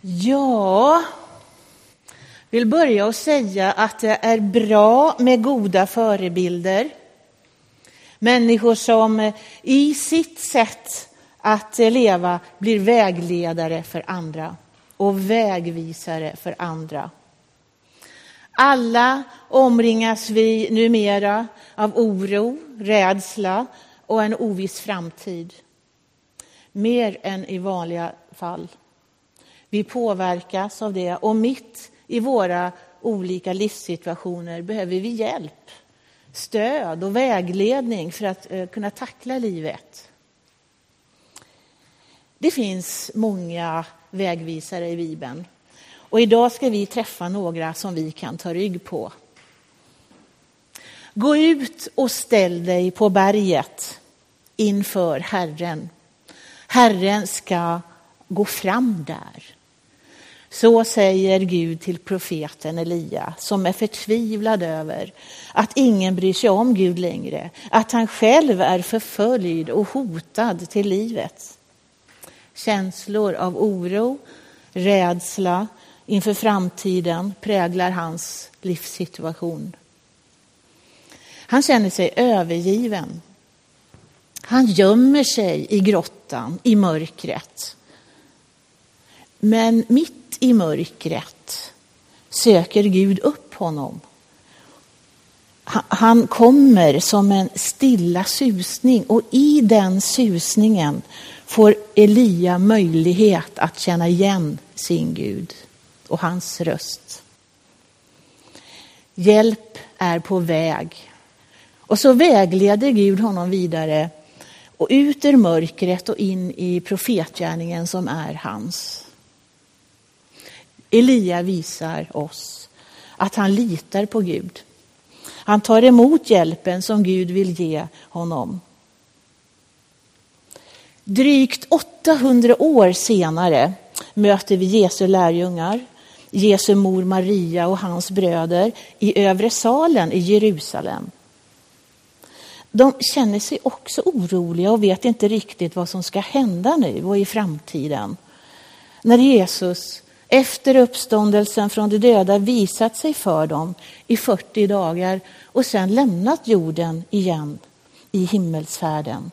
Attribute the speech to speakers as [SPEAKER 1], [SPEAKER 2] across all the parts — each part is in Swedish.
[SPEAKER 1] Ja, vill börja och säga att det är bra med goda förebilder. Människor som eh, i sitt sätt att eh, leva blir vägledare för andra och vägvisare för andra. Alla omringas vi numera av oro, rädsla och en oviss framtid. Mer än i vanliga fall. Vi påverkas av det och mitt i våra olika livssituationer behöver vi hjälp, stöd och vägledning för att eh, kunna tackla livet. Det finns många vägvisare i Bibeln. Och idag ska vi träffa några som vi kan ta rygg på. Gå ut och ställ dig på berget inför Herren. Herren ska gå fram där. Så säger Gud till profeten Elia som är förtvivlad över att ingen bryr sig om Gud längre, att han själv är förföljd och hotad till livet. Känslor av oro, rädsla inför framtiden präglar hans livssituation. Han känner sig övergiven. Han gömmer sig i grottan, i mörkret. Men mitt i mörkret söker Gud upp honom. Han kommer som en stilla susning och i den susningen får Elia möjlighet att känna igen sin Gud och hans röst. Hjälp är på väg. Och så vägleder Gud honom vidare och ut ur mörkret och in i profetgärningen som är hans. Elia visar oss att han litar på Gud. Han tar emot hjälpen som Gud vill ge honom. Drygt 800 år senare möter vi Jesu lärjungar, Jesu mor Maria och hans bröder i övre salen i Jerusalem. De känner sig också oroliga och vet inte riktigt vad som ska hända nu och i framtiden. När Jesus efter uppståndelsen från de döda visat sig för dem i 40 dagar och sedan lämnat jorden igen i himmelsfärden.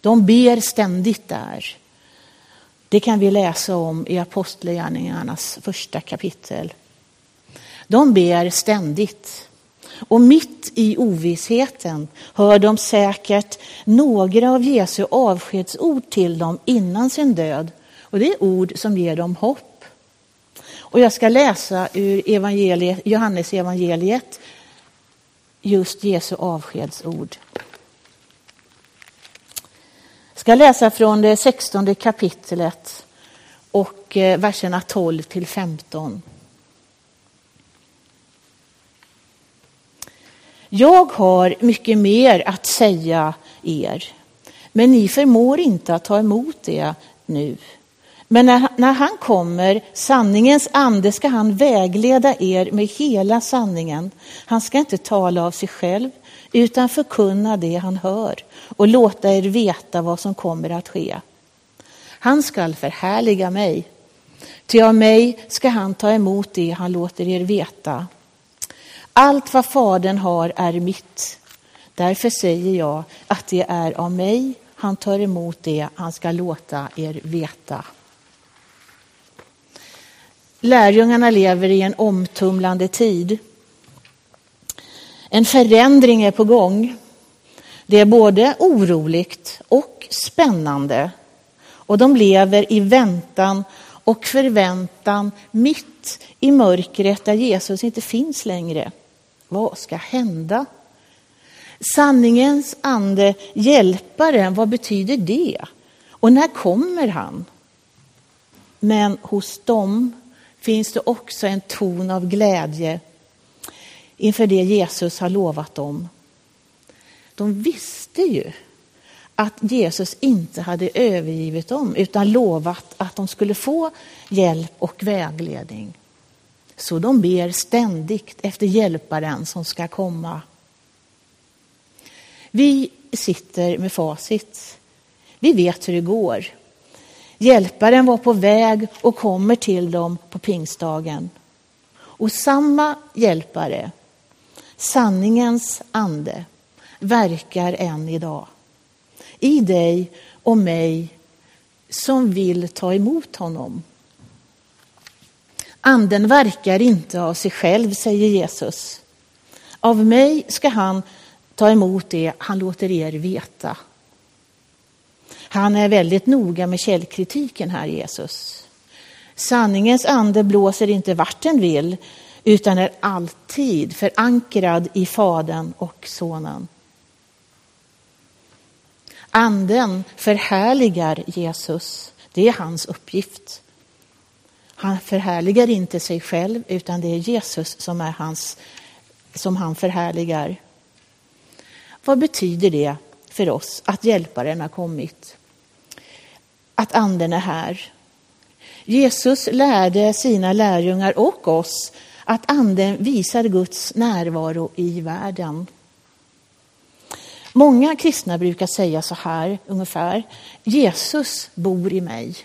[SPEAKER 1] De ber ständigt där. Det kan vi läsa om i Apostlagärningarnas första kapitel. De ber ständigt. Och mitt i ovissheten hör de säkert några av Jesu avskedsord till dem innan sin död. Och det är ord som ger dem hopp. Och jag ska läsa ur evangeliet, Johannes evangeliet just Jesu avskedsord Jag ska läsa från det 16 kapitlet och eh, verserna 12 till 15. Jag har mycket mer att säga er, men ni förmår inte att ta emot det nu. Men när, när han kommer, sanningens ande, ska han vägleda er med hela sanningen. Han ska inte tala av sig själv, utan förkunna det han hör och låta er veta vad som kommer att ske. Han skall förhärliga mig, ty av mig ska han ta emot det han låter er veta. Allt vad Fadern har är mitt. Därför säger jag att det är av mig han tar emot det han ska låta er veta. Lärjungarna lever i en omtumlande tid. En förändring är på gång. Det är både oroligt och spännande. Och de lever i väntan och förväntan mitt i mörkret där Jesus inte finns längre. Vad ska hända? Sanningens ande, hjälparen, vad betyder det? Och när kommer han? Men hos dem finns det också en ton av glädje inför det Jesus har lovat dem. De visste ju att Jesus inte hade övergivit dem utan lovat att de skulle få hjälp och vägledning. Så de ber ständigt efter hjälparen som ska komma. Vi sitter med facit. Vi vet hur det går. Hjälparen var på väg och kommer till dem på pingstdagen. Och samma hjälpare, sanningens ande, verkar än idag. I dig och mig som vill ta emot honom. Anden verkar inte av sig själv, säger Jesus. Av mig ska han ta emot det han låter er veta. Han är väldigt noga med källkritiken här, Jesus. Sanningens ande blåser inte vart den vill, utan är alltid förankrad i Fadern och Sonen. Anden förhärligar Jesus. Det är hans uppgift. Han förhärligar inte sig själv, utan det är Jesus som, är hans, som han förhärligar. Vad betyder det för oss att Hjälparen har kommit? Att Anden är här. Jesus lärde sina lärjungar och oss att Anden visar Guds närvaro i världen. Många kristna brukar säga så här ungefär, Jesus bor i mig.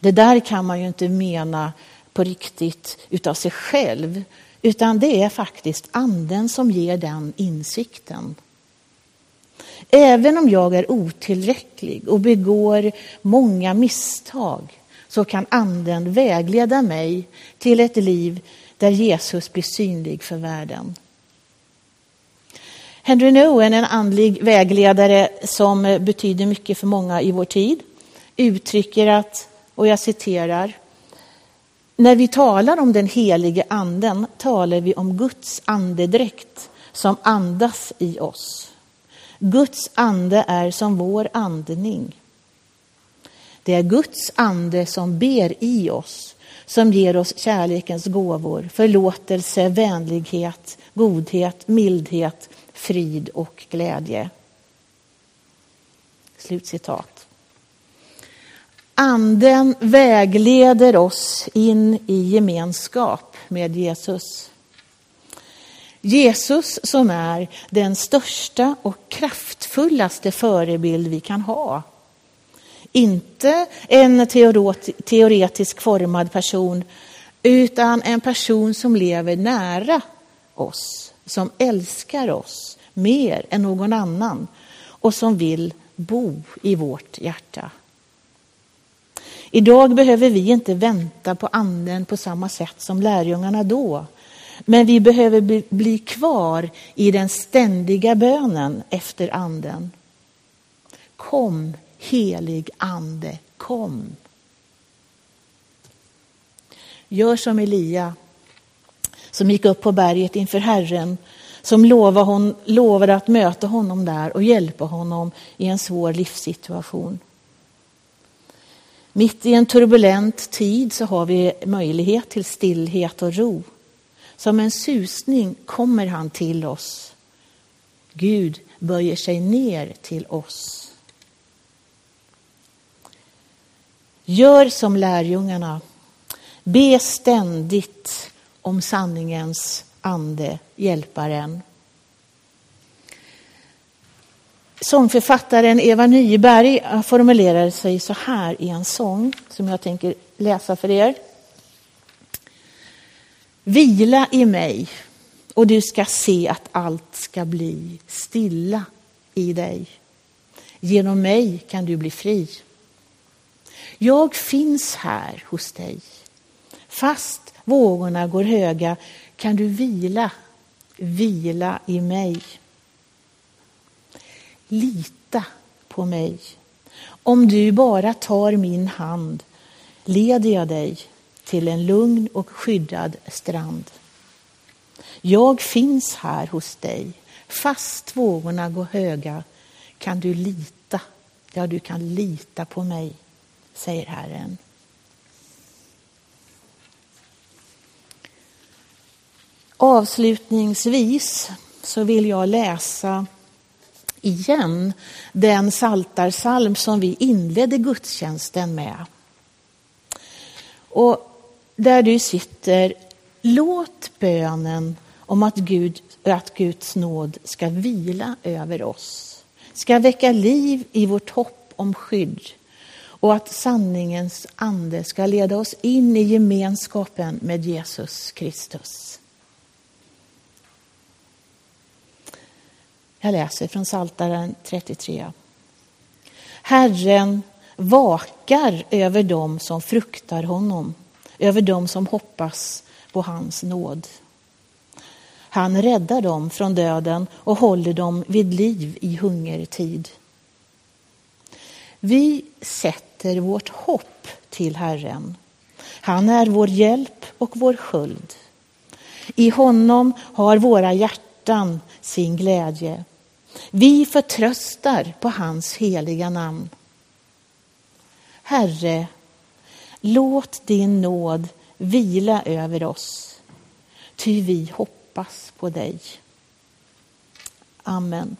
[SPEAKER 1] Det där kan man ju inte mena på riktigt utav sig själv, utan det är faktiskt anden som ger den insikten. Även om jag är otillräcklig och begår många misstag så kan anden vägleda mig till ett liv där Jesus blir synlig för världen. Henry Nouwen, en andlig vägledare som betyder mycket för många i vår tid, uttrycker att, och jag citerar, när vi talar om den helige anden talar vi om Guds andedräkt som andas i oss. Guds ande är som vår andning. Det är Guds ande som ber i oss, som ger oss kärlekens gåvor, förlåtelse, vänlighet, godhet, mildhet, frid och glädje. Slutcitat. Anden vägleder oss in i gemenskap med Jesus. Jesus som är den största och kraftfullaste förebild vi kan ha. Inte en teoretisk formad person utan en person som lever nära oss, som älskar oss mer än någon annan och som vill bo i vårt hjärta. Idag behöver vi inte vänta på anden på samma sätt som lärjungarna då. Men vi behöver bli kvar i den ständiga bönen efter anden. Kom, helig ande, kom. Gör som Elia, som gick upp på berget inför Herren, som lovade, hon, lovade att möta honom där och hjälpa honom i en svår livssituation. Mitt i en turbulent tid så har vi möjlighet till stillhet och ro. Som en susning kommer han till oss. Gud böjer sig ner till oss. Gör som lärjungarna. Be ständigt om sanningens ande, hjälparen. Sångförfattaren Eva Nyberg formulerar sig så här i en sång som jag tänker läsa för er. Vila i mig och du ska se att allt ska bli stilla i dig. Genom mig kan du bli fri. Jag finns här hos dig. Fast vågorna går höga kan du vila, vila i mig. Lita på mig. Om du bara tar min hand leder jag dig till en lugn och skyddad strand. Jag finns här hos dig. Fast vågorna går höga kan du lita, ja du kan lita på mig, säger Herren. Avslutningsvis så vill jag läsa igen den saltarsalm som vi inledde gudstjänsten med. Och där du sitter, låt bönen om att, Gud, att Guds nåd ska vila över oss, ska väcka liv i vårt hopp om skydd och att sanningens ande ska leda oss in i gemenskapen med Jesus Kristus. Jag läser från Psaltaren 33. Herren vakar över dem som fruktar honom, över dem som hoppas på hans nåd. Han räddar dem från döden och håller dem vid liv i hungertid. Vi sätter vårt hopp till Herren. Han är vår hjälp och vår sköld. I honom har våra hjärtan sin glädje. Vi förtröstar på hans heliga namn. Herre, låt din nåd vila över oss, ty vi hoppas på dig. Amen.